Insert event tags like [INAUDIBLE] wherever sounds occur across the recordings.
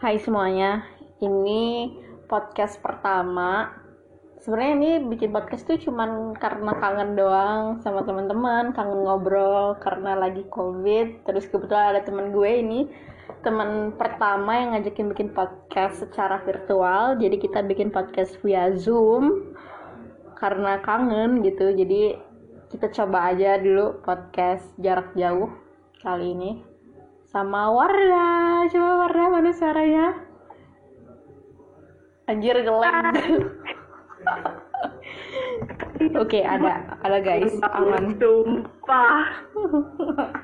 Hai semuanya, ini podcast pertama. Sebenarnya ini bikin podcast tuh cuman karena kangen doang sama teman-teman, kangen ngobrol karena lagi covid. Terus kebetulan ada teman gue ini, teman pertama yang ngajakin bikin podcast secara virtual. Jadi kita bikin podcast via Zoom karena kangen gitu. Jadi kita coba aja dulu podcast jarak jauh kali ini sama Wardah. Coba Wardah mana suaranya? Anjir geleng. [LAUGHS] Oke, ada ada guys, aman. Sumpah. [LAUGHS]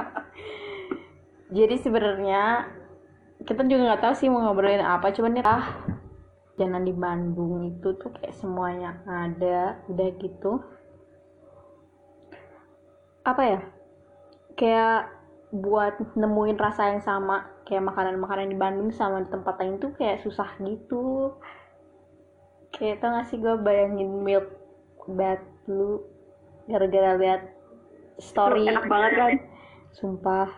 Jadi sebenarnya kita juga nggak tahu sih mau ngobrolin apa, cuman ya ah, jalan di Bandung itu tuh kayak semuanya ada, udah gitu. Apa ya? Kayak buat nemuin rasa yang sama kayak makanan-makanan di Bandung sama di tempat lain tuh kayak susah gitu. Kayak tau gak sih gue bayangin milk bad lu gara-gara lihat story. Enak banget kan? [LAUGHS] sumpah.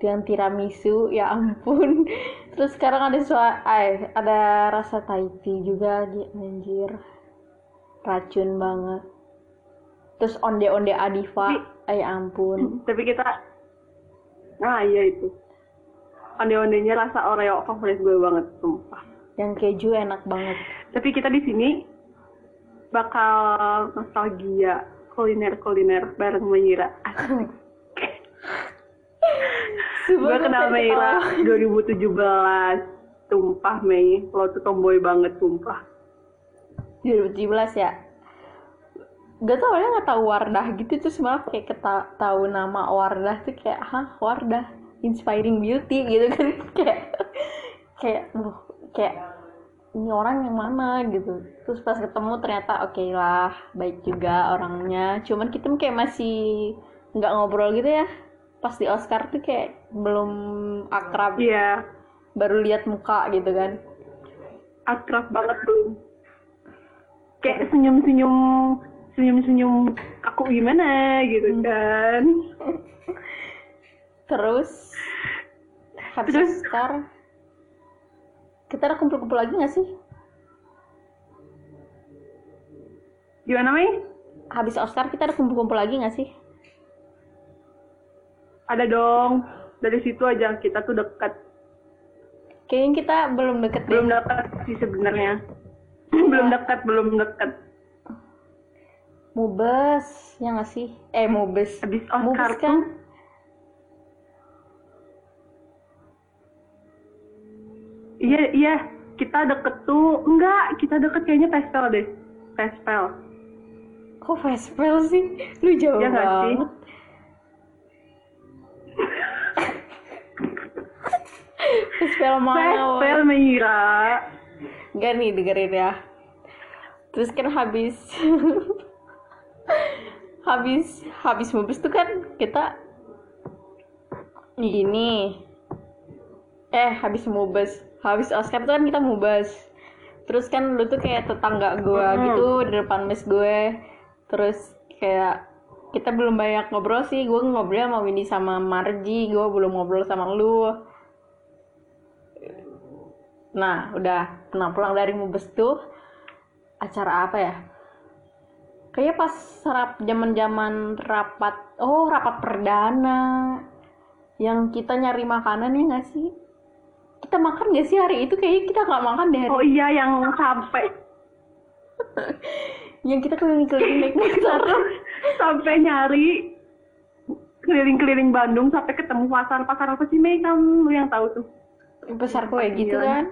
Yang tiramisu ya ampun. [LAUGHS] Terus sekarang ada sua ay, ada rasa taiti juga di anjir. Racun banget. Terus onde-onde adiva ay ampun. Tapi kita Nah iya itu. Onde-ondenya rasa Oreo favorit gue banget Sumpah. Yang keju enak banget. Tapi kita di sini Bakal nostalgia Kuliner-kuliner bareng Meira [LAUGHS] Gue kenal Meira 2017 [LAUGHS] Sumpah Mei Lo tuh tomboy banget Sumpah. 2017 ya gak tau ya nggak tahu Wardah gitu. Terus malah kayak keta tahu nama Wardah tuh kayak hah Wardah? Inspiring beauty gitu kan. [LAUGHS] Kayak kayak uh, kayak ini orang yang mana? Gitu. Terus pas ketemu ternyata oke lah baik juga orangnya. Cuman kita kayak masih nggak ngobrol gitu ya. Pas di Oscar tuh kayak belum akrab. Iya. Baru lihat muka gitu kan. Akrab banget belum. Kayak senyum-senyum Senyum-senyum Aku gimana gitu kan Terus habis Terus? Oscar kita ada kumpul-kumpul lagi nggak sih? Gimana Mei? Habis Oscar kita ada kumpul-kumpul lagi nggak sih? Ada dong. Dari situ aja kita tuh dekat. Kayaknya kita belum deket deh. Belum dekat sih sebenarnya. [LAUGHS] belum dekat, belum dekat. Mubes, ya nggak sih? Eh Mubes. Habis Mubes Oscar kan? tuh Iya, iya. Kita deket tuh. Enggak, kita deket kayaknya Pespel deh. Pespel. Kok Vespel sih? Lu jauh Iya nggak sih? banget. [LAUGHS] Vespel mana? woy? Pespel Meira. Enggak nih dengerin ya. Terus kan habis [LAUGHS] habis habis mubes tuh kan kita gini. Eh, habis mubes. Habis Oscar tuh kan kita mubes. Terus kan lu tuh kayak tetangga gua Mm-mm. gitu di depan mes gue. Terus kayak kita belum banyak ngobrol sih. Gue ngobrol sama Windy sama Marji. Gue belum ngobrol sama lu. Nah, udah pernah pulang dari Mubes tuh acara apa ya? Kayaknya pas rap zaman-zaman rapat, oh rapat perdana yang kita nyari makanan ya nggak sih? Kita makan nggak sih hari itu? Kayaknya kita nggak makan deh. hari- Oh iya yang sampai [LAUGHS] Yang kita keliling-keliling naik motor. [LAUGHS] sampai nyari keliling-keliling Bandung sampai ketemu pasar pasar apa sih Mei kamu yang tahu tuh Pasar kue gitu Iya. kan?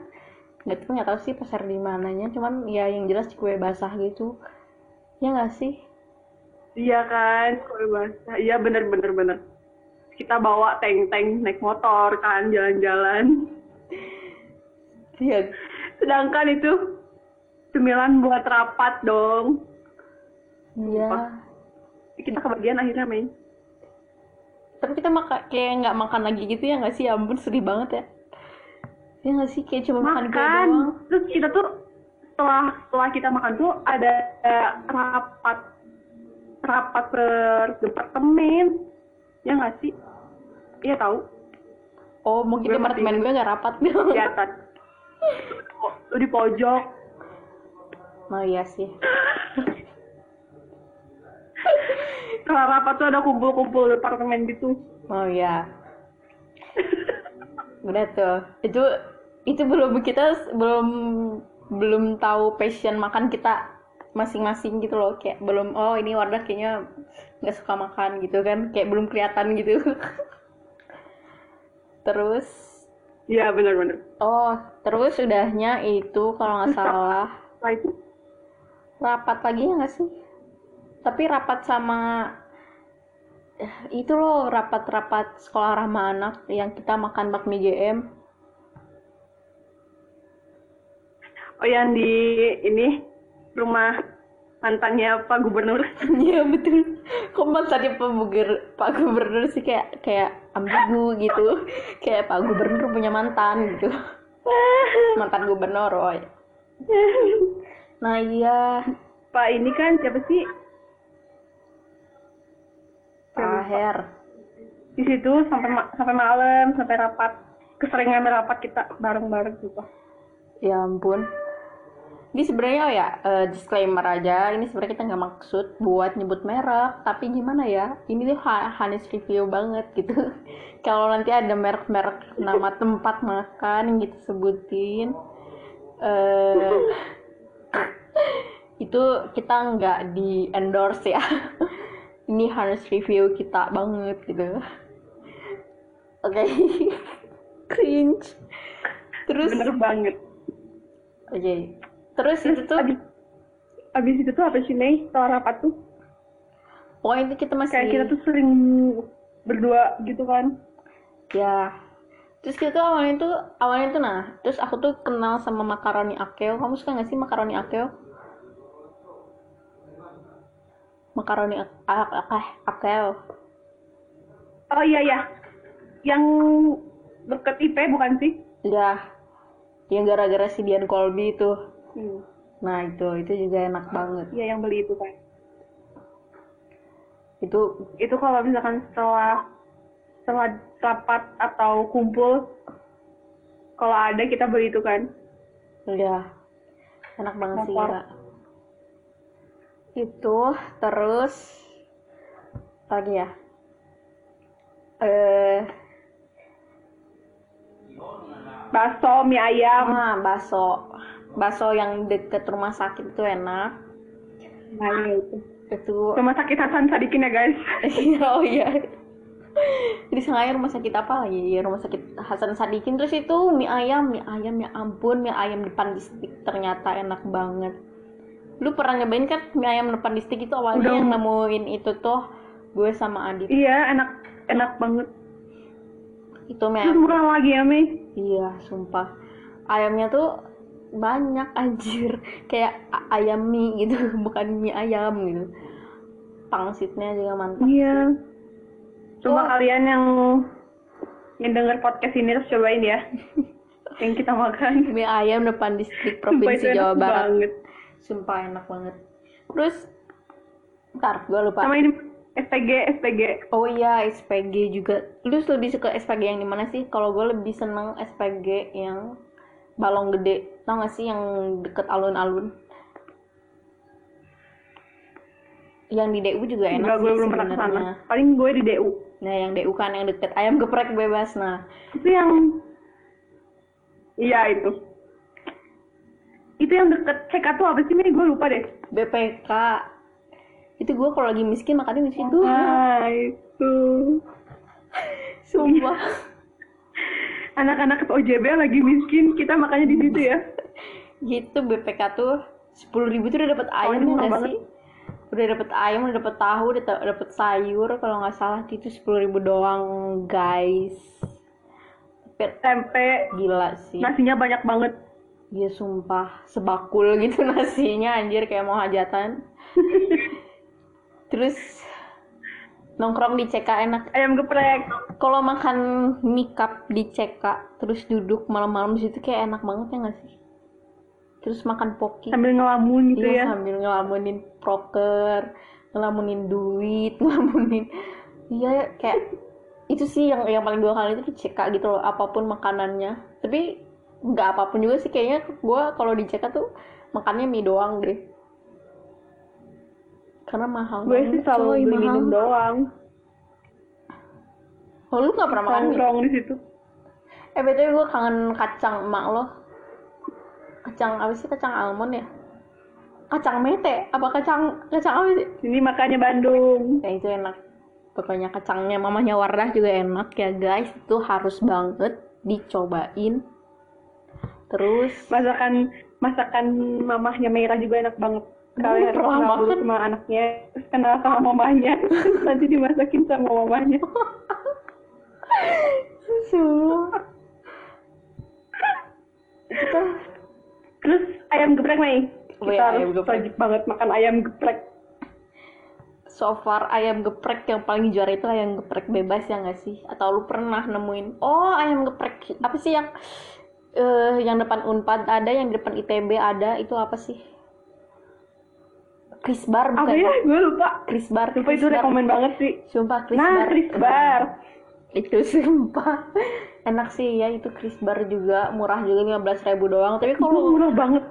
Nggak tahu nggak tahu sih pasar di mananya. Cuman ya yang jelas kue basah gitu. Ya nggak sih? iya kan kue basah iya bener bener bener. Kita bawa tank-tank naik motor kan jalan-jalan. Iya. sedangkan itu cemilan buat rapat dong. Iya. kita kebagian akhirnya Mei. Tapi kita makan kayak nggak makan lagi gitu ya nggak sih? Ya ampun sedih banget ya. Ya nggak sih? Kayak cuma makan, makan. doang. Terus kita tuh setelah setelah kita makan tuh ada rapat rapat per departemen ya nggak sih? Iya tahu. Oh mungkin Gue apartemen gue gak rapat. di atas. [LAUGHS] Di pojok. Oh iya sih. Kalau rapat tuh ada kumpul-kumpul di apartemen gitu. Oh iya. Udah tuh. Itu itu belum kita belum belum tahu passion makan kita masing-masing gitu loh. Kayak belum oh ini Wardah kayaknya nggak suka makan gitu kan. Kayak belum kelihatan gitu. [LAUGHS] Terus iya benar-benar oh terus udahnya itu kalau nggak salah. rapat lagi ya nggak sih? Tapi rapat sama itu loh rapat-rapat sekolah ramah anak yang kita makan bakmi GM oh yang di ini rumah mantannya Pak Gubernur [LAUGHS] Iya betul. Kok mantannya Pak Gubernur, Pak Gubernur sih kayak kayak ambigu gitu. Kayak Pak Gubernur punya mantan gitu. Mantan gubernur, woy. Nah iya, Pak ini kan siapa sih Pak Her. di situ sampai ma- sampai malam sampai rapat keseringan rapat kita bareng-bareng gitu Ya ampun. Ini sebenarnya oh ya eh, disclaimer aja. Ini sebenarnya kita nggak maksud buat nyebut merek, tapi gimana ya? Ini tuh honest review banget gitu. [LAUGHS] Kalau nanti ada merek-merek nama tempat makan yang kita sebutin, eh [LAUGHS] itu kita nggak di endorse ya. [LAUGHS] Ini honest review kita banget gitu. Oke, cringe. Terus bener banget Oke. Terus itu tuh abis, abis itu tuh apa sih Mei setelah rapat tuh itu kita masih kayak kita tuh sering berdua gitu kan ya. Terus kita tuh awalnya tuh awalnya tuh nah, terus aku tuh kenal sama makaroni akeo. Kamu suka gak sih makaroni akeo? Makaroni ak ak ak akeo. oh iya ya yang deket IP bukan sih Ya. Yang gara-gara si Dian Colby itu. Hmm. Nah, itu itu juga enak banget. iya yang beli itu kan Itu itu kalau misalkan setelah setelah rapat atau kumpul kalau ada kita beli itu kan ya enak banget sih. Kak. Itu terus lagi ya. Eh, bakso mie ayam ah, bakso. Bakso yang deket rumah sakit itu enak. nah iya itu Itu rumah sakit Hasan Sadikin ya guys [LAUGHS] oh iya. Di Sengayang rumah sakit apa lagi? Ya, rumah sakit Hasan Sadikin terus itu mie ayam, mie ayam ya ampun, mie ayam depan distrik ternyata enak banget. Lu pernah nyobain kan mie ayam depan distrik itu awalnya Udah. yang nemuin itu tuh gue sama Adit. iya enak enak banget Itu mie terus ayam. murah lagi ya Mei Iya, sumpah. Ayamnya tuh banyak anjir. Kayak ayam mie gitu, [LAUGHS] bukan mie ayam gitu. Pangsitnya juga mantap. iya coba Oh. kalian yang yang denger podcast ini harus cobain ya [LAUGHS] yang kita makan Mie ayam depan distrik [LAUGHS] provinsi Jawa Barat. banget. Sumpah enak banget. Terus ntar gue lupa. sama ini SPG SPG Oh iya SPG juga. Lu lebih suka SPG yang di mana sih? Kalau gue lebih seneng SPG yang balong gede. Tau gak sih yang deket alun-alun? Yang di DU juga enak enggak gue sih belum pernah ke sana paling gue di DU Nah yang DU kan yang deket. Ayam geprek bebas. Nah. Itu yang iya itu. Itu yang deket. CK tuh apa sih Mei? Gue lupa deh. BPK itu gue kalau lagi miskin makannya di situ. nah itu. [LAUGHS] Sumpah. [LAUGHS] anak-anak OJB lagi miskin kita makannya di situ ya. Gitu BPK tuh sepuluh ribu tuh udah dapet ayam ya nggak banget. sih? Udah dapet ayam udah dapet tahu udah dapet sayur kalau nggak salah itu sepuluh ribu doang guys. Tempe. Gila sih. Nasinya banyak banget. Dia sumpah. Sebakul gitu [LAUGHS] nasinya anjir kayak mau hajatan. [LAUGHS] Terus nongkrong di CK enak. Ayam geprek. Kalau makan mie cup di CK terus duduk malam-malam di situ kayak enak banget ya nggak sih? Terus makan poki sambil ngelamun gitu Iya ya. sambil ngelamunin proker, ngelamunin duit, [LAUGHS] ngelamunin. Iya kayak itu sih yang yang paling dua kali itu di CK gitu loh apa pun makanannya. Tapi nggak apa pun juga sih kayaknya gue kalau di CK tuh makannya mie doang deh karena mahal gue sih selalu beli mahal. minum doang. Oh lu nggak pernah makan mie nongkrong di situ. Eh btw gue kangen kacang emak lo? Kacang apa sih kacang almond ya? Kacang mete? Apa kacang kacang apa sih? Ini makanya Bandung. Ya itu enak. Pokoknya kacangnya mamanya Wardah juga enak ya guys. Itu harus banget dicobain. Terus? Masakan masakan mamahnya Meira juga enak banget Kalian pernah kenal sama anaknya terus kenal sama mamahnya terus [LAUGHS] nanti dimasakin sama mamahnya susu kita terus ayam geprek Mei. Oh kita iya, harus wajib banget makan ayam geprek. So far ayam geprek yang paling juara itu ayam geprek bebas ya nggak sih? Atau lu pernah nemuin? Oh ayam geprek apa sih yang eh yang depan Unpad ada yang depan ITB ada? Itu apa sih Chris Bar apa bukan ya? Gue lupa. Chris Bar lupa Chris itu Bar. rekomen banget sih? Sumpah Chris nah Bar. Chris Bar. Itu [LAUGHS] sumpah. Enak sih ya itu Chris Bar juga. Murah juga 15.000 ribu doang. Tapi kalau murah banget.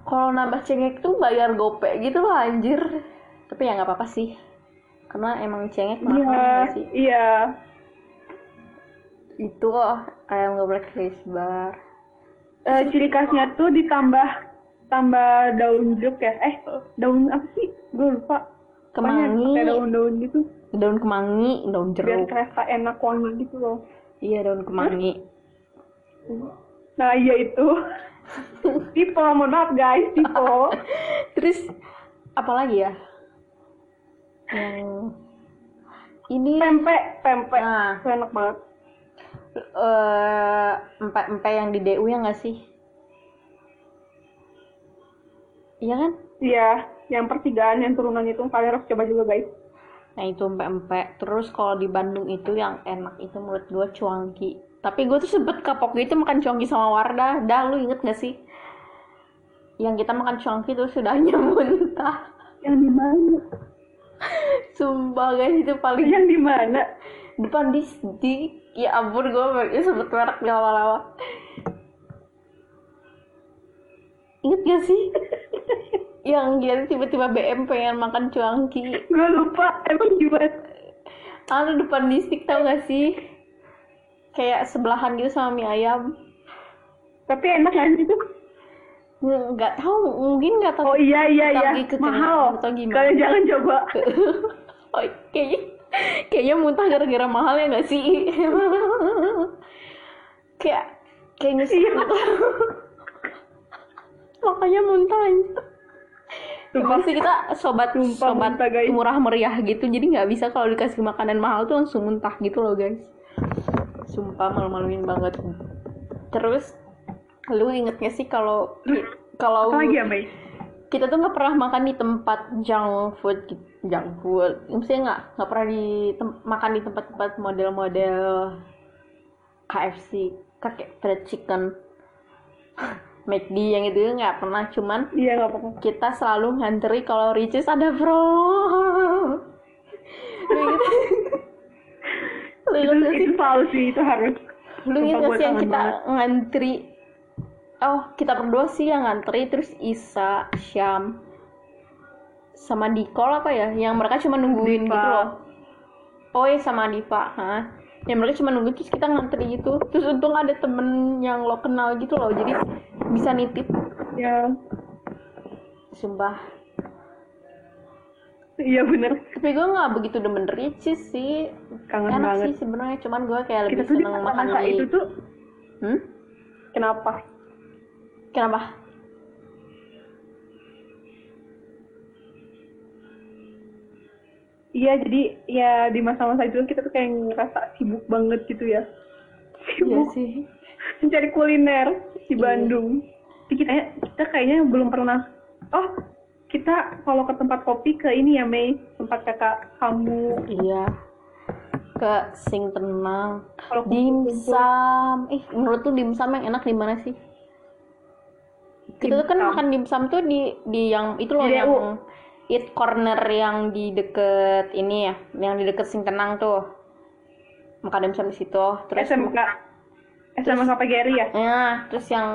kalau nambah cengek tuh bayar gope gitu loh anjir. Tapi ya nggak apa-apa sih. Karena emang cengek mahal nggak sih. iya. Itu oh, ayam geprek Chris Bar. Eh, ciri khasnya tuh ditambah tambah daun jeruk ya? Eh daun apa sih? Gue lupa. Kemangi. daun-daun gitu. Daun kemangi daun biar jeruk kerasa enak wangi gitu loh. Iya daun kemangi. Nah iya itu. [LAUGHS] Tipe mohon maaf guys tipe [LAUGHS] terus apa lagi ya? Yang ini pempek pempek. Nah. Enak banget. Eh empat empat yang di DU ya nggak sih iya kan iya yang pertigaan yang turunan itu kalian harus coba juga guys Nah itu empek-empek. Terus kalau di Bandung itu yang enak itu menurut gue cuangki. Tapi gue tuh sempet kapok gitu makan cuangki sama Wardah. Dah lu inget gak sih? Yang kita makan cuangki tuh sudahnya muntah. yang di mana Sumpah guys itu paling yang di mana depan di, di ya ampun gue ya sempet merek di lama-lama. Ingat gak sih? Yang dia tiba-tiba BM pengen makan cuangki. gue lupa emang gimana Anu depan distrik tau gak sih? Kayak sebelahan gitu sama mie ayam. tapi enak kan itu Nggak tahu, mungkin nggak tahu. oh iya iya iya mahal atau gimana? kalian jangan coba [LAUGHS] oh, kayaknya kayaknya muntah gara-gara mahal ya nggak sih? [LAUGHS] kayak kayaknya sih. Iya. [LAUGHS] Makanya muntah aja. Pasti kita sobat Sumpah sobat muntah, guys. murah meriah gitu, jadi nggak bisa kalau dikasih makanan mahal tuh langsung muntah gitu loh guys. Sumpah malu-maluin banget. Terus lu inget gak sih kalau kalau lagi ya kita tuh nggak pernah makan di tempat junk food gitu. junk food maksudnya nggak nggak pernah di makan di tempat-tempat model-model KFC kakek fried chicken [LAUGHS] McD yang itu nggak pernah cuman iya nggak apa-apa kita selalu ngantri kalau Ricis ada promo lu inget lu itu, inget itu sih itu harus. Lu inget sih yang kita banget. ngantri? Oh kita berdua sih yang ngantri terus Isa Syam sama Dikol apa ya yang mereka cuma nungguin Diva. gitu loh. Oh iya sama Diva Hah? yang mereka cuma nunggu terus kita ngantri gitu. Terus untung ada temen yang lo kenal gitu loh jadi bisa nitip. Ya. Sumpah. Iya bener. Tapi gue nggak begitu demen Ricis sih. Kangen enak banget. sih sebenarnya cuman gue kayak kita lebih di seneng makan di itu tuh hmm? kenapa? Kenapa? Iya jadi ya di masa-masa itu kita tuh kayak ngerasa sibuk banget gitu ya. Iya sibuk. sih. [LAUGHS] Mencari kuliner di Iya. Bandung Tapi kita kita kayaknya belum pernah oh kita kalau ke tempat kopi ke ini ya Mei tempat kakak kamu Iya. Ke Sing Tenang. kalau. Dimsum. Eh, menurut tuh dimsum yang enak di mana sih? Kita tuh kan makan dimsum tuh di di yang itu loh Di yang DU. Eat Corner yang di deket ini ya, yang di deket Sing Tenang tuh. makan dimsum di situ terus SMK SMK PGRI ya? Ya terus yang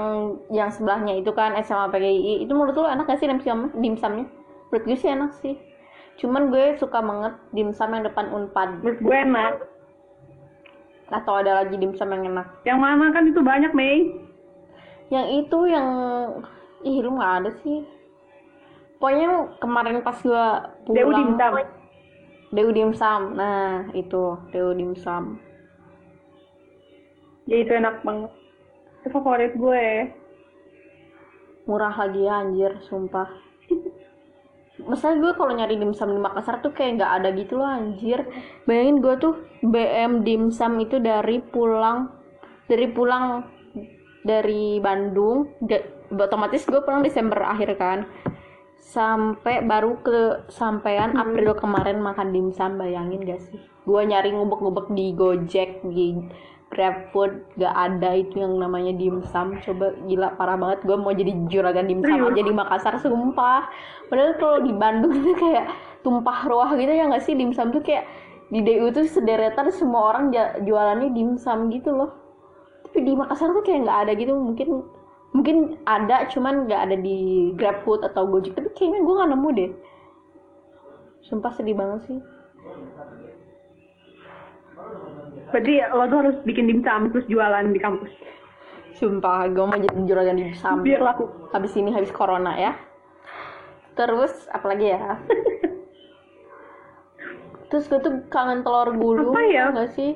yang sebelahnya itu kan SMA PGI itu menurut lu enak gak sih dimsum dimsumnya menurut gue sih enak sih. Cuman gue suka banget dimsum yang depan unpad. Menurut gue enak. Atau ada lagi dimsum yang enak? Yang mana kan itu banyak Mei. Yang itu yang ih lu nggak ada sih. Pokoknya kemarin pas Dewi pulang dimsum Dewi dimsum nah itu Dewi dimsum ya itu enak banget. Itu favorit gue. Murah lagi ya anjir sumpah. [LAUGHS] Masalah gue kalau nyari dimsum di Makassar tuh kayak nggak ada gitu loh anjir. Bayangin gue tuh BM dimsum itu dari pulang Dari pulang dari Bandung Otomatis gue pulang Desember akhir kan. Sampai baru ke sampean April kemarin makan dimsum bayangin gak sih? Gue nyari ngubek-ngubek di Gojek di GrabFood gak ada itu yang namanya dimsum coba gila parah banget. Gue mau jadi juragan dimsum aja di Makassar sumpah. Padahal kalau di Bandung itu kayak tumpah ruah gitu ya nggak sih? Dimsum tuh kayak di DU tuh sederetan semua orang jualannya dimsum gitu loh. Tapi di Makassar tuh kayak nggak ada gitu. Mungkin mungkin ada cuman nggak ada di GrabFood atau Gojek. Tapi kayaknya gue nggak nemu deh. Sumpah sedih banget sih berarti lo tuh harus bikin dimsum terus jualan di kampus. Sumpah gue mau jadi juragan dimsum biar laku. Habis ini habis corona ya. Terus apalagi ya? [LAUGHS] Terus gue tuh kangen telur gulung Apa ya? tau gak sih?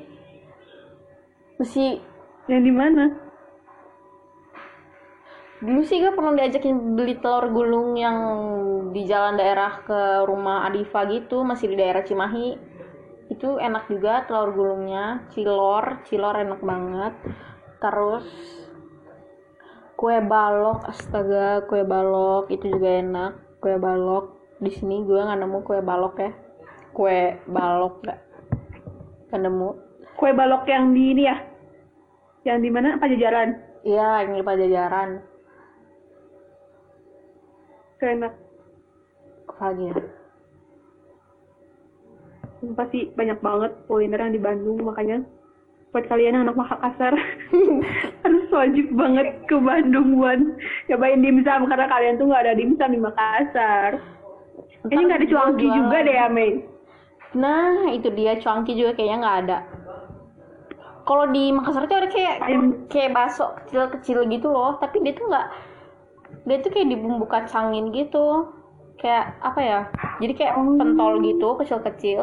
Mesti yang di mana? Dulu sih gue pernah diajakin beli telur gulung yang di jalan daerah ke rumah Adifa gitu masih di daerah Cimahi itu enak juga telur gulungnya. Cilor cilor enak banget. Terus kue balok astaga kue balok itu juga enak. Kue balok di sini gue nggak nemu kue balok ya. Kue balok nggak nggak nemu. Kue balok yang di ini ya? Yang di mana? Pajajaran? Iya yang di Pajajaran. Enak. Apa lagi ya pasti banyak banget kuliner yang di Bandung makanya buat kalian yang anak Makassar [LAUGHS] harus wajib banget ke Bandung buat cobain dimsum karena kalian tuh nggak ada dimsum di Makassar ini Ntar nggak ada cuangki jualan. juga deh ya Mei Nah, itu dia cuangki juga kayaknya nggak ada. Kalau di Makassar tuh ada kayak Ayam. kayak bakso kecil-kecil gitu loh, tapi dia tuh nggak dia tuh kayak dibumbu kacangin gitu. Kayak apa ya? Jadi kayak Oh. pentol gitu, kecil-kecil.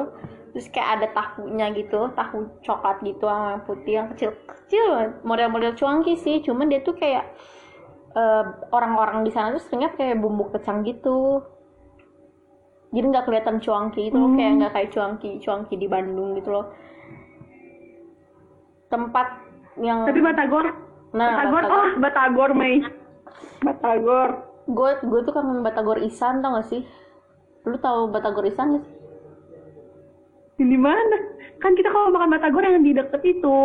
Terus kayak ada tahunya gitu, tahu coklat gitu yang putih yang kecil-kecil. Model-model cuangki sih, cuman dia tuh kayak eh, orang-orang di sana tuh seringnya kayak bumbu kacang gitu jadi nggak kelihatan cuangki itu loh Hmm. kayak nggak kayak cuangki cuangki di Bandung gitu loh tempat yang tapi Batagor nah Batagor oh Batagor Mei Batagor gue gue tuh kangen Batagor Isan tau gak sih? Lu tahu Batagor Isan gak sih? Di mana? Kan kita kalau makan Batagor yang di deket itu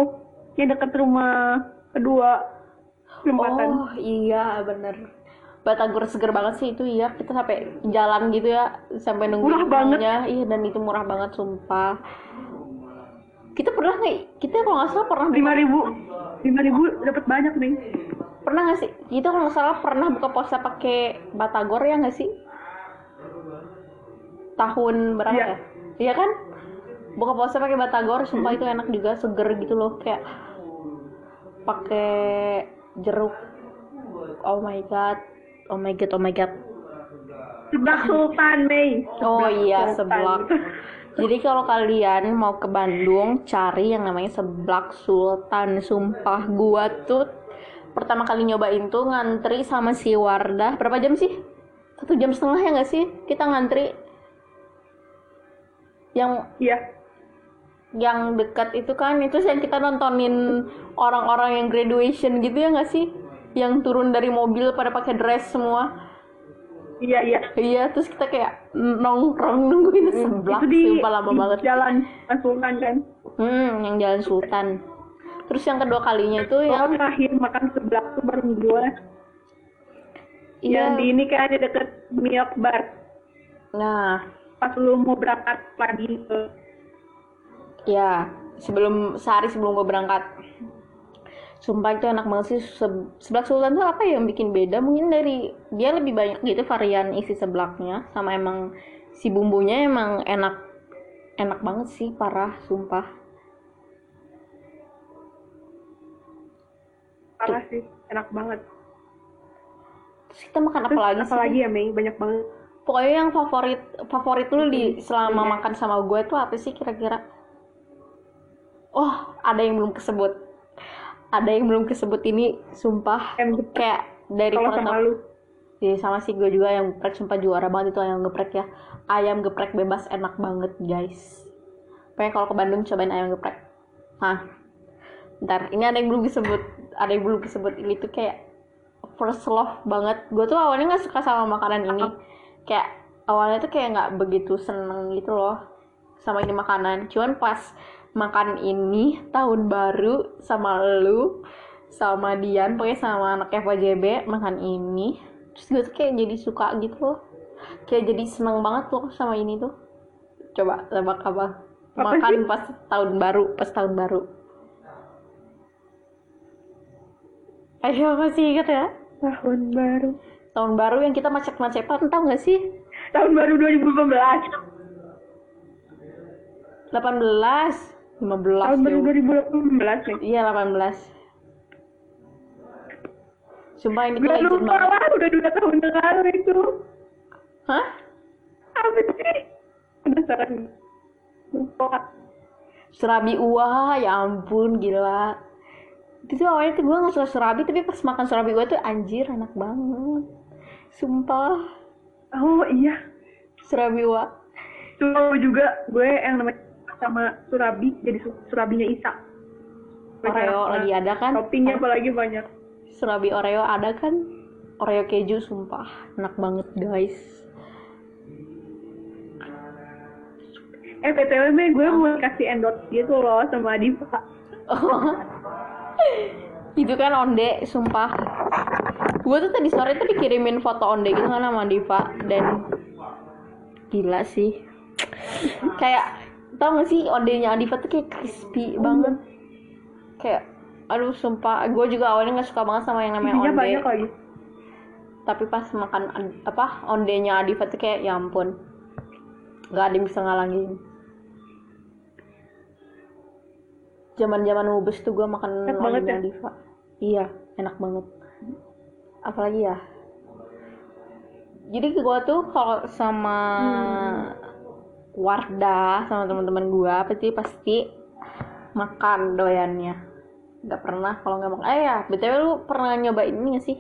yang deket rumah kedua perempatan. Oh iya bener. Batagor seger banget sih itu iya. Kita sampai jalan gitu ya sampai nunggu Murah banget. iya dan itu murah banget sumpah. Kita pernah nggak kita kalau nggak salah pernah lima ribu lima ribu dapat banyak nih pernah nggak sih kita kalau nggak salah pernah buka puasa pakai Batagor ya nggak sih tahun berapa Iya. ya iya kan buka puasa pakai Batagor sumpah itu enak juga seger gitu loh kayak pakai jeruk oh my god oh my god oh my god sebelah Sultan Mei Oh iya, Sultan. seblak. Jadi kalau kalian mau ke Bandung, cari yang namanya seblak Sultan. Sumpah gua tuh pertama kali nyobain tuh ngantri sama si Wardah. Berapa jam sih? Satu jam setengah ya nggak sih? Kita ngantri. Yang iya yang dekat itu kan itu yang kita nontonin orang-orang yang graduation gitu ya nggak sih? Yang turun dari mobil pada pakai dress semua. iya iya Iya, terus kita kayak nongkrong nungguin seblak, itu di, lama di banget. jalan Sultan kan Hmm, yang Jalan Sultan. Terus yang kedua kalinya itu Kalau yang terakhir makan seblak tuh baru gue iya. yang di ini kan di deket Milk Bar Nah, pas lu mau berangkat pagi ke ya. sebelum sehari sebelum gue berangkat. Sumpah itu enak banget sih Se- seblak sultan tuh apa ya yang bikin beda? Mungkin dari dia lebih banyak gitu varian isi seblaknya sama emang si bumbunya emang enak enak banget sih parah sumpah parah sih enak banget. Terus kita makan apa lagi apa lagi ya Mei? Banyak banget. Pokoknya yang favorit favorit lu di selama makan sama gue tuh apa sih kira-kira? Oh ada yang belum kesebut. Ada yang belum kesebut ini sumpah. Em geprek. Kayak dari kalau sama lu. Iya sama sih gue juga yang geprek sumpah juara banget itu ayam geprek ya. Ayam geprek bebas enak banget guys. Pokoknya kalau ke Bandung cobain ayam geprek. Nah ntar ini ada yang belum disebut ada yang belum disebut ini tuh kayak first love banget. Gue tuh awalnya nggak suka sama makanan ini. Kayak awalnya tuh kayak nggak begitu seneng gitu loh sama ini makanan. Cuman pas makan ini tahun baru sama lu sama Dian pokoknya sama anak FWJB makan ini terus gue tuh kayak jadi suka gitu loh. Kayak jadi seneng banget loh sama ini tuh. Coba tebak Apa? Makan pas tahun baru pas tahun baru ayo masih inget ya tahun baru tahun baru yang kita macet-macetan tau gak sih tahun baru 2015 18 15 tahun baru yuk. 2018 nih iya 18 Sumpah ini tuh Gak legend lupa lah, udah dua tahun yang lalu itu. Hah? Apa sih? Penasaran. Lupa. Serabi uah, ya ampun gila Itu tuh awalnya tuh gue gak suka serabi Tapi pas makan serabi gue tuh anjir enak banget. Sumpah. Oh iya. Serabi uah Tuh juga gue yang namanya sama Surabi, jadi su- Surabinya Isa. Oreo lagi ada kan? Toppingnya apalagi banyak. Serabi Oreo ada kan? Oreo keju sumpah. Enak banget guys. Eh PTW gue mau kasih endorse gitu loh sama Diva. Itu kan onde sumpah. Gue tuh tadi sore tuh dikirimin foto onde gitu kan sama Diva dan gila sih. Kayak tau gak sih ondenya Diva tuh kayak crispy banget. Kayak aduh sumpah. Gue juga awalnya nggak suka banget sama yang namanya Isinya onde. banyak lagi. tapi pas makan apa ondenya Diva tuh kayak ya ampun. Nggak ada yang bisa ngalangin zaman zaman mubes tuh gue makan Enak banget ya? Diva. Iya enak banget. Apalagi ya? Jadi gue tuh kalau sama Wardah sama teman-teman gue pasti pasti makan doyannya. Nggak pernah kalau nggak makan. Eh ya btw lu pernah nyobain ini gak sih?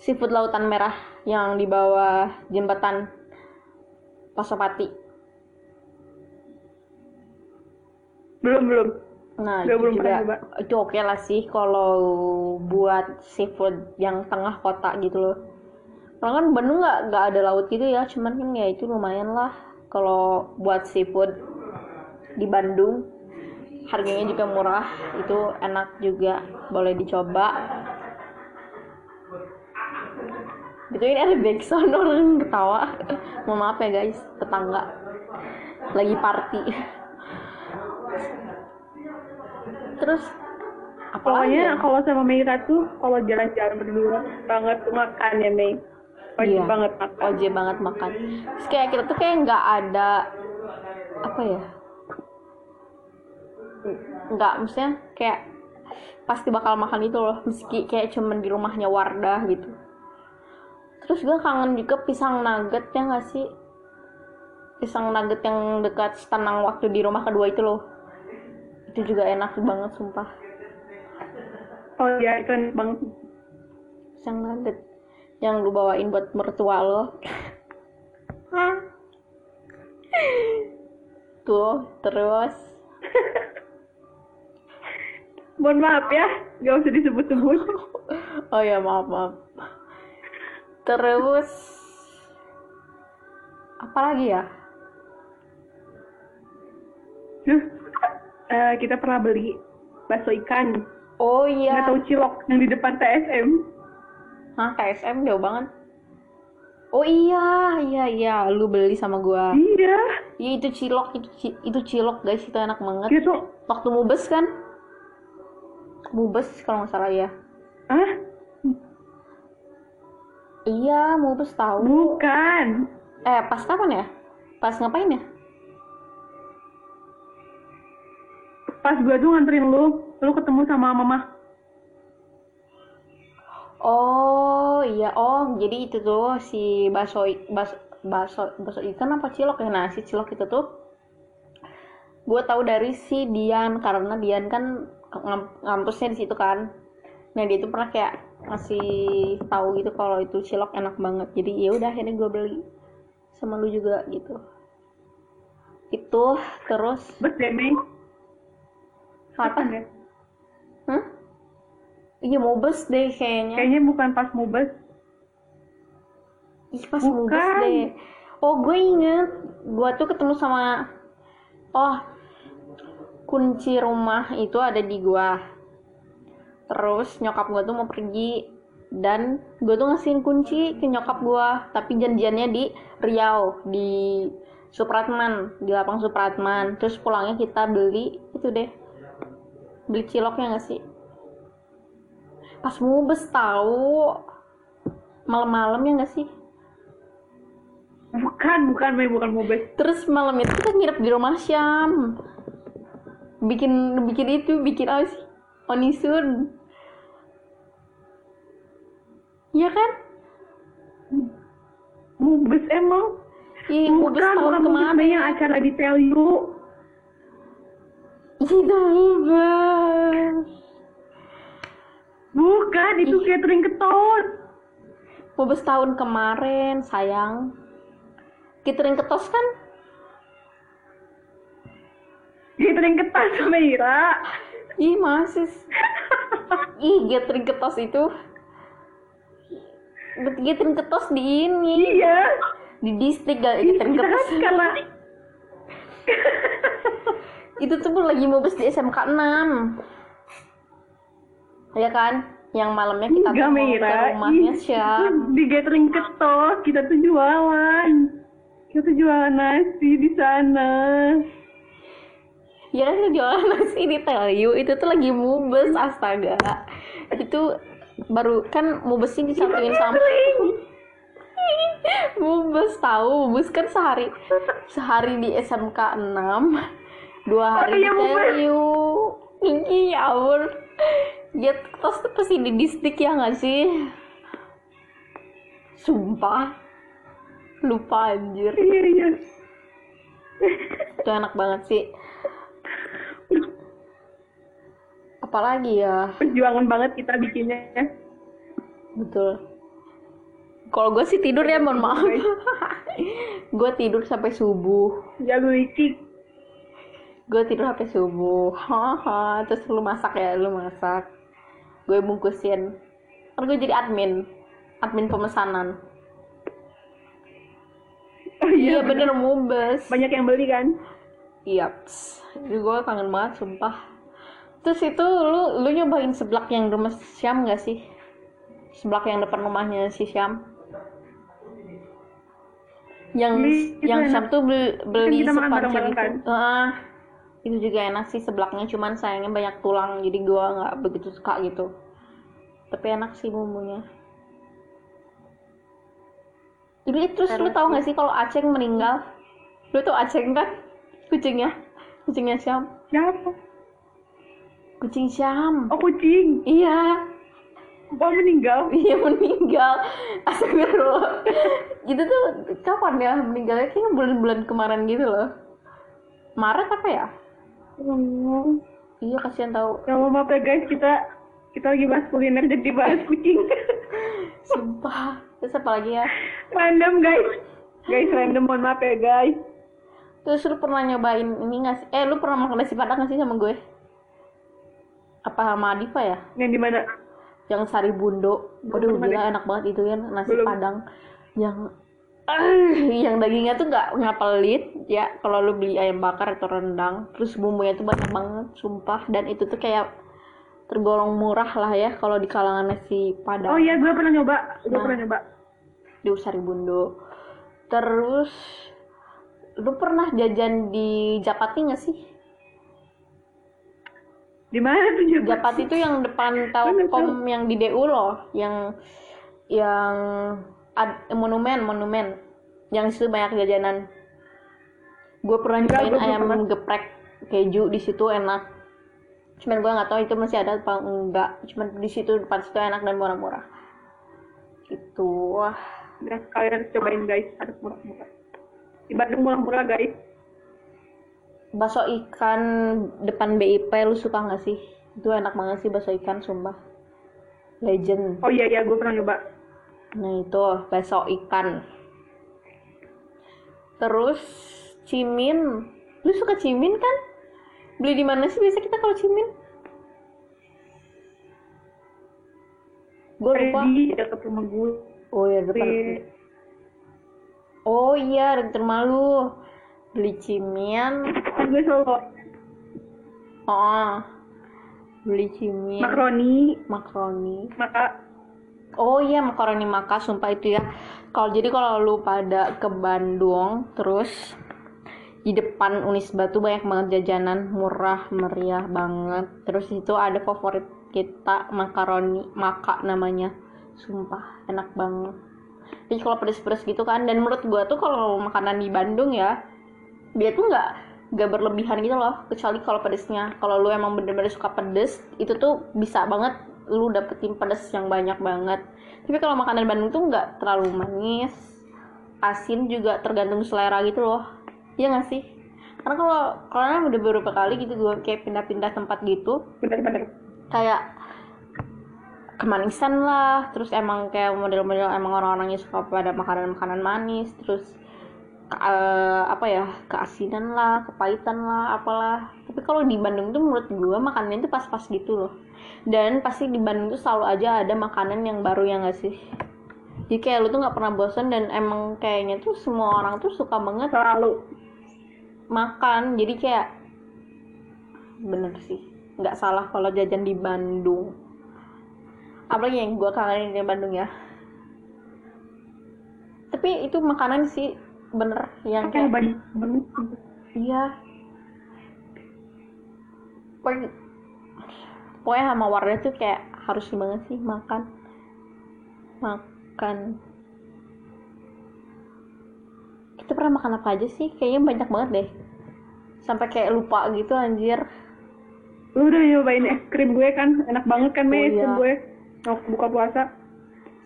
Seafood lautan merah yang di bawah jembatan Pasopati. Belum, belum. Nah itu belum juga pernah coba. itu oke lah sih kalau buat seafood yang tengah kota gitu loh. Karena kan Bandung nggak nggak ada laut gitu ya cuman kan ya itu lumayan lah kalau buat seafood di Bandung. Harganya juga murah itu enak juga boleh dicoba. Ini ada backsound [LAUGHS] orang ketawa. Mohon maaf ya guys Tetangga. Lagi party Terus apa Pokoknya ya? kalau sama Meira tuh, kalau jalan-jalan berdua banget tuh makan ya Mei. Wajib Iya. banget makan. wajib banget makan Terus kayak kita tuh kayak nggak ada apa ya nggak maksudnya kayak pasti bakal makan itu loh meski kayak cuman di rumahnya Wardah gitu terus gue kangen juga pisang nugget ya nggak sih pisang nugget yang dekat tenang waktu di rumah kedua itu loh itu juga enak banget sumpah. Oh iya, itu enak banget. pisang nugget yang lu bawain buat mertua lo. Tuh terus. Mohon maaf ya, gak usah disebut-sebut. oh ya maaf maaf. Terus apa lagi ya eh, kita pernah beli bakso ikan. oh Nggak iya tahu cilok yang di depan TSM. Hah, KSM jauh banget Oh iya, iya iya, lu beli sama gua. Iya. Iya itu cilok, itu itu cilok guys, itu enak banget. Dia tuh, Waktu mubes kan? Mubes kalau nggak salah ya. ah, Iya, mubes tahu. bukan. Eh, pas kapan ya? Pas ngapain ya? Pas gua tuh nganterin lu, lu ketemu sama mama. Oh iya, oh jadi itu tuh si bakso i- bas bakso bakso ikan apa cilok ya? Nah si cilok itu tuh gue tahu dari si Dian karena Dian kan ngam- ngampusnya di situ kan. Nah dia tuh pernah kayak ngasih tahu gitu kalau itu cilok enak banget. Jadi ya udah akhirnya gue beli sama lu juga gitu. Itu terus Bes Kapan ya? Hah? Iya mubes deh kayaknya. Kayaknya bukan pas mubes. Ih, pas Bukan. mubes deh. Oh, gue inget. Gue tuh ketemu sama... Oh, kunci rumah itu ada di gua. Terus nyokap gue tuh mau pergi. Dan gue tuh ngasihin kunci ke nyokap gua. Tapi janjiannya di Riau. Di Supratman. Di lapang Supratman. Terus pulangnya kita beli itu deh. Beli ciloknya gak sih? Pas mubes tahu malam-malam ya gak sih? Bukan, bukan, Mei, bukan mubes. Terus malam itu kita nginep di rumah Syam. Bikin bikin itu, bikin apa sih? Onisun. Iya kan? Mubes emang. Iya, mubes bukan, tahun bukan kemarin. Mei, yang acara di tell Itu mubes. Bukan, itu catering ketos. Mubes tahun kemarin, sayang. Catering ketos kan? Catering ketos, Meira. Ih, masih. Ih, catering ketos itu. Catering ketos di ini. iya. Di distrik gak Kita catering ketos. karena... itu tuh lagi mubes di SMK 6 ya kan? Yang malamnya kita tuh Enggak, ke rumahnya Syam itu Di catering ketos, kita tuh jualan. Kita tuh jualan nasi di sana. ya kan lu jualan [LAUGHS] nasi di Telayu itu tuh lagi mubes astaga. Itu baru kan mubesnya disatuin sama mubes [LAUGHS] tahu. Mubes kan sehari sehari di SMK 6 dua hari mubes. Telayu Ih, ya ampun. Ya terus tuh pasti di distrik ya nggak sih? Sumpah. Lupa anjir. Iya, iya. itu enak banget sih. Apalagi ya? Perjuangan banget kita bikinnya. betul. Kalau gue sih tidur ya mohon maaf. Gue tidur sampai subuh. Jago licik. Gue tidur sampai subuh. Haha terus lu masak ya? Lu masak. Gue bungkusin. Kan gue jadi admin. Admin pemesanan. Oh, iya bener. mubes. Banyak yang beli kan? iya gue kangen banget sumpah. Terus itu lu lu nyobain seblak yang di rumah Syam gak sih? Seblak yang depan rumahnya si Syam. Yang Beli, yang. Syam tuh beli, beli kita makan bareng-bareng gitu kan? Ah, itu juga enak sih seblaknya cuman sayangnya banyak tulang jadi gua nggak begitu suka gitu. Tapi enak sih bumbunya. Ini terus lu Terus tau gak sih. kalau Aceng meninggal? Lu tau Aceng kan? Kucingnya? Kucingnya Syam? Siapa? kucing Syam. Oh kucing. iya. Oh meninggal. iya meninggal. Astagfirullah. Itu tuh kapan ya meninggalnya? Kayaknya bulan-bulan kemarin gitu loh. Maret apa ya Oh. iya kasihan tahu Ya maaf ya guys kita kita lagi bahas kuliner jadi bahas kucing. [LAUGHS] sumpah terus apa lagi ya random guys. Guys random mohon maaf ya guys. terus lu pernah nyobain ini nggak sih eh lu pernah makan nasi padang nggak sih sama gue apa sama Adifa ya Yang di mana? yang sari bundo waduh gila enak banget itu ya nasi Belum. padang yang eh, yang dagingnya tuh nggak nggak pelit ya kalau lu beli ayam bakar atau rendang terus bumbunya tuh banyak banget sumpah dan itu tuh kayak tergolong murah lah ya kalau di kalangan nasi padang Oh iya gue pernah nyoba. Gue Nah. pernah nyoba. di Usaribundo terus lu pernah jajan di Japati nggak sih Di mana tuh Japati? Japati itu yang depan Telkom yang di DU loh yang yang ad- monumen monumen. Yang situ banyak jajanan. Gue pernah Enggak, nyobain ayam pernah. geprek keju di situ enak. Cuman gue nggak tahu itu masih ada apa enggak. Cuman di situ depan situ enak dan murah-murah. Gitu. Wah. Nah, kalian cobain guys, harus murah-murah. Di Bandung murah-murah guys. bakso ikan depan BIP lu suka nggak sih? Itu enak banget sih bakso ikan sumpah. Legend. Oh iya iya, gue pernah nyoba. Nah itu bakso ikan. Terus cimin. Lu suka cimin kan? Beli di mana sih biasa kita kalau cimin? Gue lupa. Di dekat rumah gue. Oh ya depan. Oh iya dekat rumah lu. Beli cimin. Kan gue selalu Oh. Beli cimin. makaroni, Makaroni. maka Oh iya makaroni maka sumpah itu ya. Kalau jadi kalau lu pada ke Bandung terus di depan Unisba tuh banyak banget jajanan murah meriah banget. Terus itu ada favorit kita makaroni maka namanya. Sumpah enak banget. Jadi kalau pedes-pedes gitu kan dan menurut gua tuh kalau makanan di Bandung ya dia tuh nggak nggak berlebihan gitu loh kecuali kalau pedesnya kalau lu emang bener-bener suka pedes itu tuh bisa banget lu dapetin pedes yang banyak banget. Tapi kalau makanan Bandung tuh nggak terlalu manis. Asin juga tergantung selera gitu loh. Iya nggak sih? Karena kalau karena udah beberapa kali gitu gue kayak pindah-pindah tempat gitu. Bener-bener kayak kemanisan lah. Terus emang kayak model-model emang orang-orangnya suka pada makanan-makanan manis. Terus eh, apa ya keasinan lah kepahitan lah apalah tapi kalau di Bandung tuh menurut gue makanannya tuh pas-pas gitu loh. Dan pasti di Bandung tuh selalu aja ada makanan yang baru ya nggak sih? Jadi kayak lu tuh nggak pernah bosan dan emang kayaknya tuh semua orang tuh suka banget selalu. makan. Jadi kayak bener sih. Nggak salah kalau jajan di Bandung. Apalagi yang gue kangenin di Bandung ya. Tapi itu makanan sih bener. Yang kayak kayak iya pokoknya pokoknya sama Wardah tuh kayak harus banget sih makan. Makan. Kita pernah makan apa aja sih? Kayaknya banyak banget deh. Sampai kayak lupa gitu anjir. Lu udah nyobain es krim gue kan? Enak banget kan Oh, es krim iya. gue? Waktu buka puasa.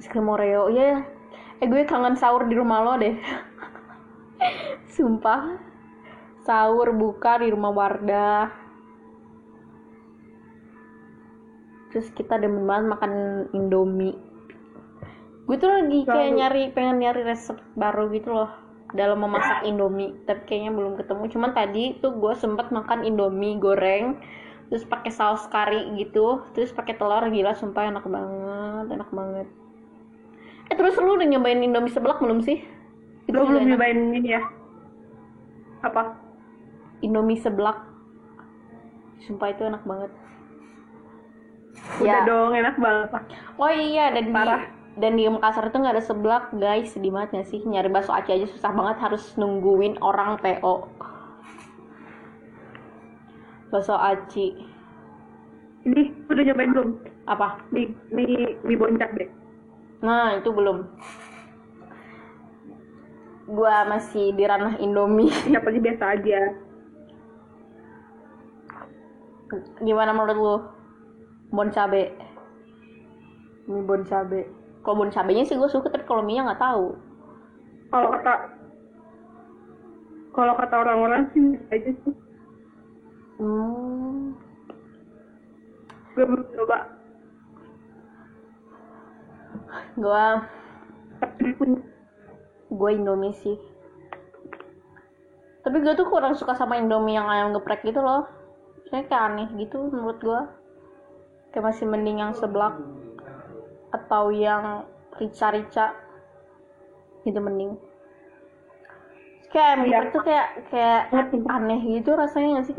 Es krim Oreo iya. Ya eh gue kangen sahur di rumah lo deh. [LAUGHS] Sumpah. Sahur buka di rumah Wardah terus kita demen banget makan Indomie. Gue tuh lagi kayak Selalu. nyari pengen nyari resep baru gitu loh dalam memasak Indomie tapi kayaknya belum ketemu. Cuman tadi tuh gue sempet makan Indomie goreng terus pakai saus kari gitu terus pakai telur. Gila sumpah enak banget enak banget. Eh terus lu udah nyobain Indomie seblak belum sih? Itu lu belum enak. nyobain ini ya. Apa? Indomie seblak. Sumpah itu enak banget udah Ya. dong enak banget. Oh iya dan Parah. di dan di Makassar itu nggak ada seblak guys. Sedih banget nggak sih? Nyari bakso aci aja susah banget harus nungguin orang PO bakso aci ini udah nyobain belum? Apa? Mie mie mie boncak deh. Nah itu belum. Gua masih di ranah Indomie. [LAUGHS] Siapa sih biasa aja? Gimana menurut lu bon cabe. Mie bon cabe. Kalau bon cabenya sih gue suka tapi kalau mie nggak tahu. Kalau kata kalau kata orang-orang sih aja sih hmm, gue belum coba. Gue gue Indomie sih. Tapi gue tuh kurang suka sama Indomie yang ayam geprek gitu loh. Saya kayak aneh gitu menurut gue kayak masih mending yang seblak atau yang rica-rica. Gitu mending. Kayak geprek tuh kayak kayak aneh gitu rasanya nggak sih?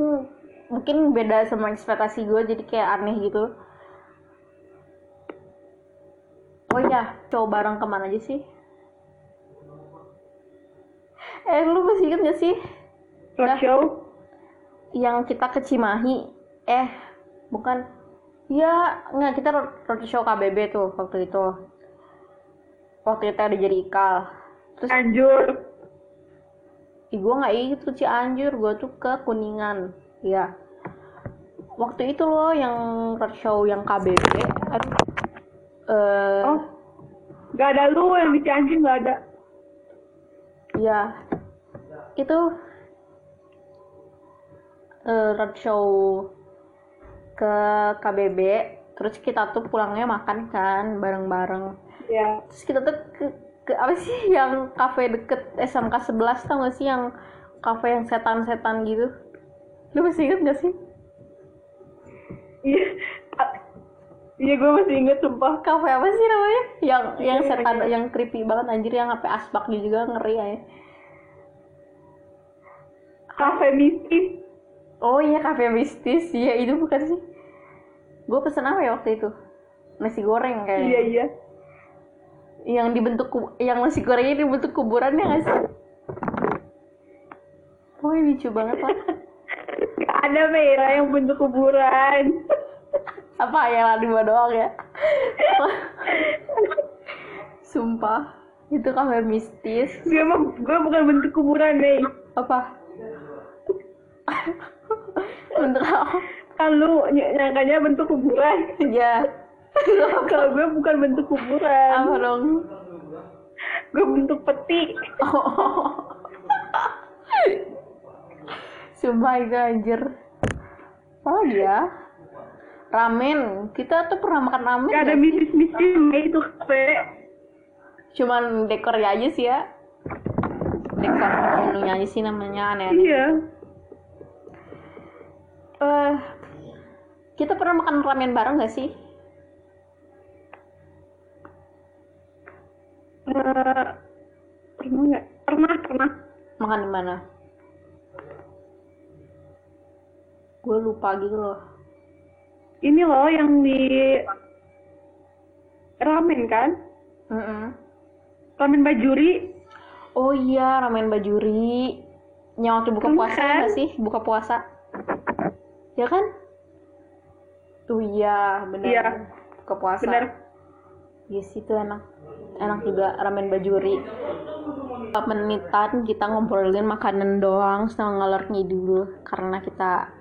Mungkin beda sama ekspektasi gue jadi kayak aneh gitu. Oh iya coba bareng ke mana aja sih? Eh lu masih inget gak sih? Roadshow yang kita ke Cimahi. Eh bukan ya nggak kita road- roadshow KBB tuh waktu itu waktu kita ada jadi ikal terus anjur Ih, gue nggak ke Cianjur, gue tuh ke Kuningan. Ya. Waktu itu loh yang roadshow yang KBB. Aduh. Eh, oh nggak ada lu yang di Cianjur nggak ada ya. Itu eh, roadshow ke KBB. Terus kita tuh pulangnya makan kan bareng-bareng. ya Terus kita tuh ke, ke apa sih [LAUGHS] yang kafe deket SMK 11 tau gak sih yang kafe yang setan-setan gitu? Lu masih inget gak sih? iya iya gue masih inget sumpah kafe apa sih namanya yang yang Iya, setan iya. yang creepy banget anjir yang sampai asbak juga ngeri ya kafe mistis oh iya kafe mistis. Iya itu bukan sih. Gue pesen apa ya waktu itu? Nasi goreng kayaknya. Iya iya. Yang dibentuk yang nasi gorengnya dibentuk kuburan ya nggak sih? Oh lucu banget lah Gak ada merah yang bentuk kuburan. Apa yang dua doang ya? Sumpah itu kafe mistis. Gue gue bukan bentuk kuburan nih apa bentuk apa kan lu ny- nyangkanya bentuk kuburan ya [LAUGHS] kalau gue bukan bentuk kuburan apa dong gue bentuk peti Oh. [LAUGHS] Sumpah itu anjir. Apa lagi ya? Ramen. Kita tuh pernah makan ramen gak ada mistis-mistis itu kafe Cuman dekornya aja sih ya. Dekor menunya aja sih namanya aneh-aneh. iya Eh, kita pernah makan ramen bareng gak sih? Eh, pernah nggak pernah pernah Makan di mana? Gue lupa gitu loh. ini loh yang di ramen kan Mm-mm. ramen bajuri Oh iya, ramen bajuri. Yang waktu buka puasa nggak sih? Buka puasa. Ya kan? Tuh iya, bener. Iya. Buka puasa. bener Yes, itu enak. Enak juga ramen bajuri. Menitan kita ngobrolin makanan doang sama ngalor ngidul karena kita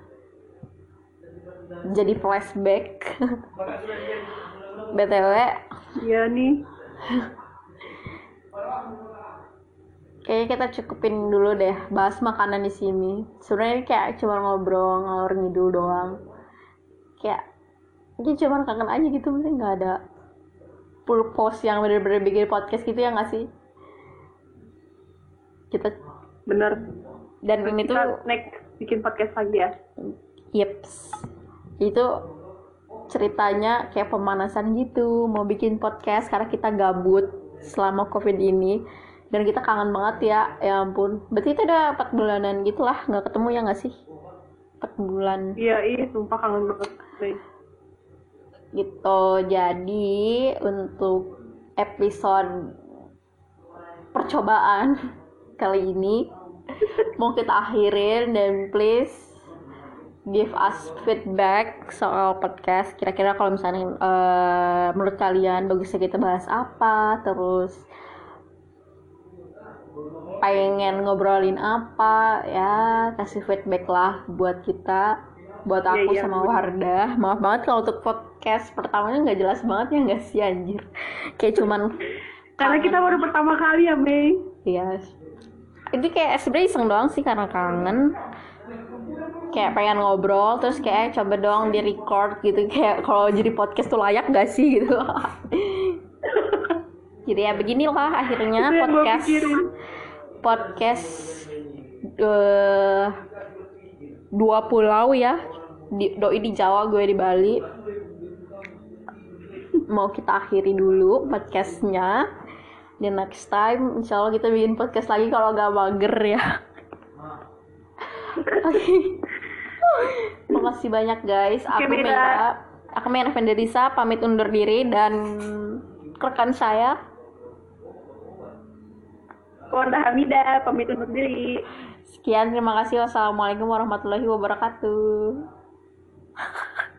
jadi flashback. [LAUGHS] BTW, iya nih [LAUGHS] Kayaknya kita cukupin dulu deh bahas makanan di sini. Sebenarnya ini kayak cuma ngobrol ngalor ngidul doang. Kayak ini cuma kangen aja gitu, mesti nggak ada purpose yang bener-bener bikin podcast gitu ya nggak sih? Kita bener dan ini tuh next bikin podcast lagi ya Yeps. Itu ceritanya kayak pemanasan gitu, mau bikin podcast karena kita gabut selama covid ini dan kita kangen banget ya, ya ampun. Berarti itu udah 4 bulanan gitu lah, nggak ketemu ya nggak sih? 4 bulan iya iya sumpah kangen banget gitu. Jadi untuk episode percobaan [LAUGHS] kali ini mau kita akhirin dan please give us feedback soal podcast kira-kira kalau misalnya eh, menurut kalian bagusnya kita bahas apa terus pengen ngobrolin apa ya kasih feedback lah buat kita buat Iya, aku iya, sama bener. Wardah maaf banget kalau untuk podcast pertamanya nggak jelas banget ya nggak sih anjir kayak cuman karena kita baru pertama kali ya Mei Iya. Itu kayak sebenarnya iseng doang sih karena kangen. Kayak pengen ngobrol terus kayak coba doang di record gitu kayak kalau jadi podcast tuh layak gak sih gitu. [LAUGHS] jadi ya beginilah akhirnya Itu podcast podcast eh, dua pulau ya. Di, doi di Jawa, gue di Bali. Mau kita akhiri dulu podcastnya. di next time insya Allah kita bikin podcast lagi kalau gak mager ya oke makasih banyak guys aku Mira. Mira aku Mira Fenderisa pamit undur diri dan rekan saya Wardah Hamida pamit undur diri. Sekian, terima kasih. Wassalamualaikum warahmatullahi wabarakatuh. [LAUGHS]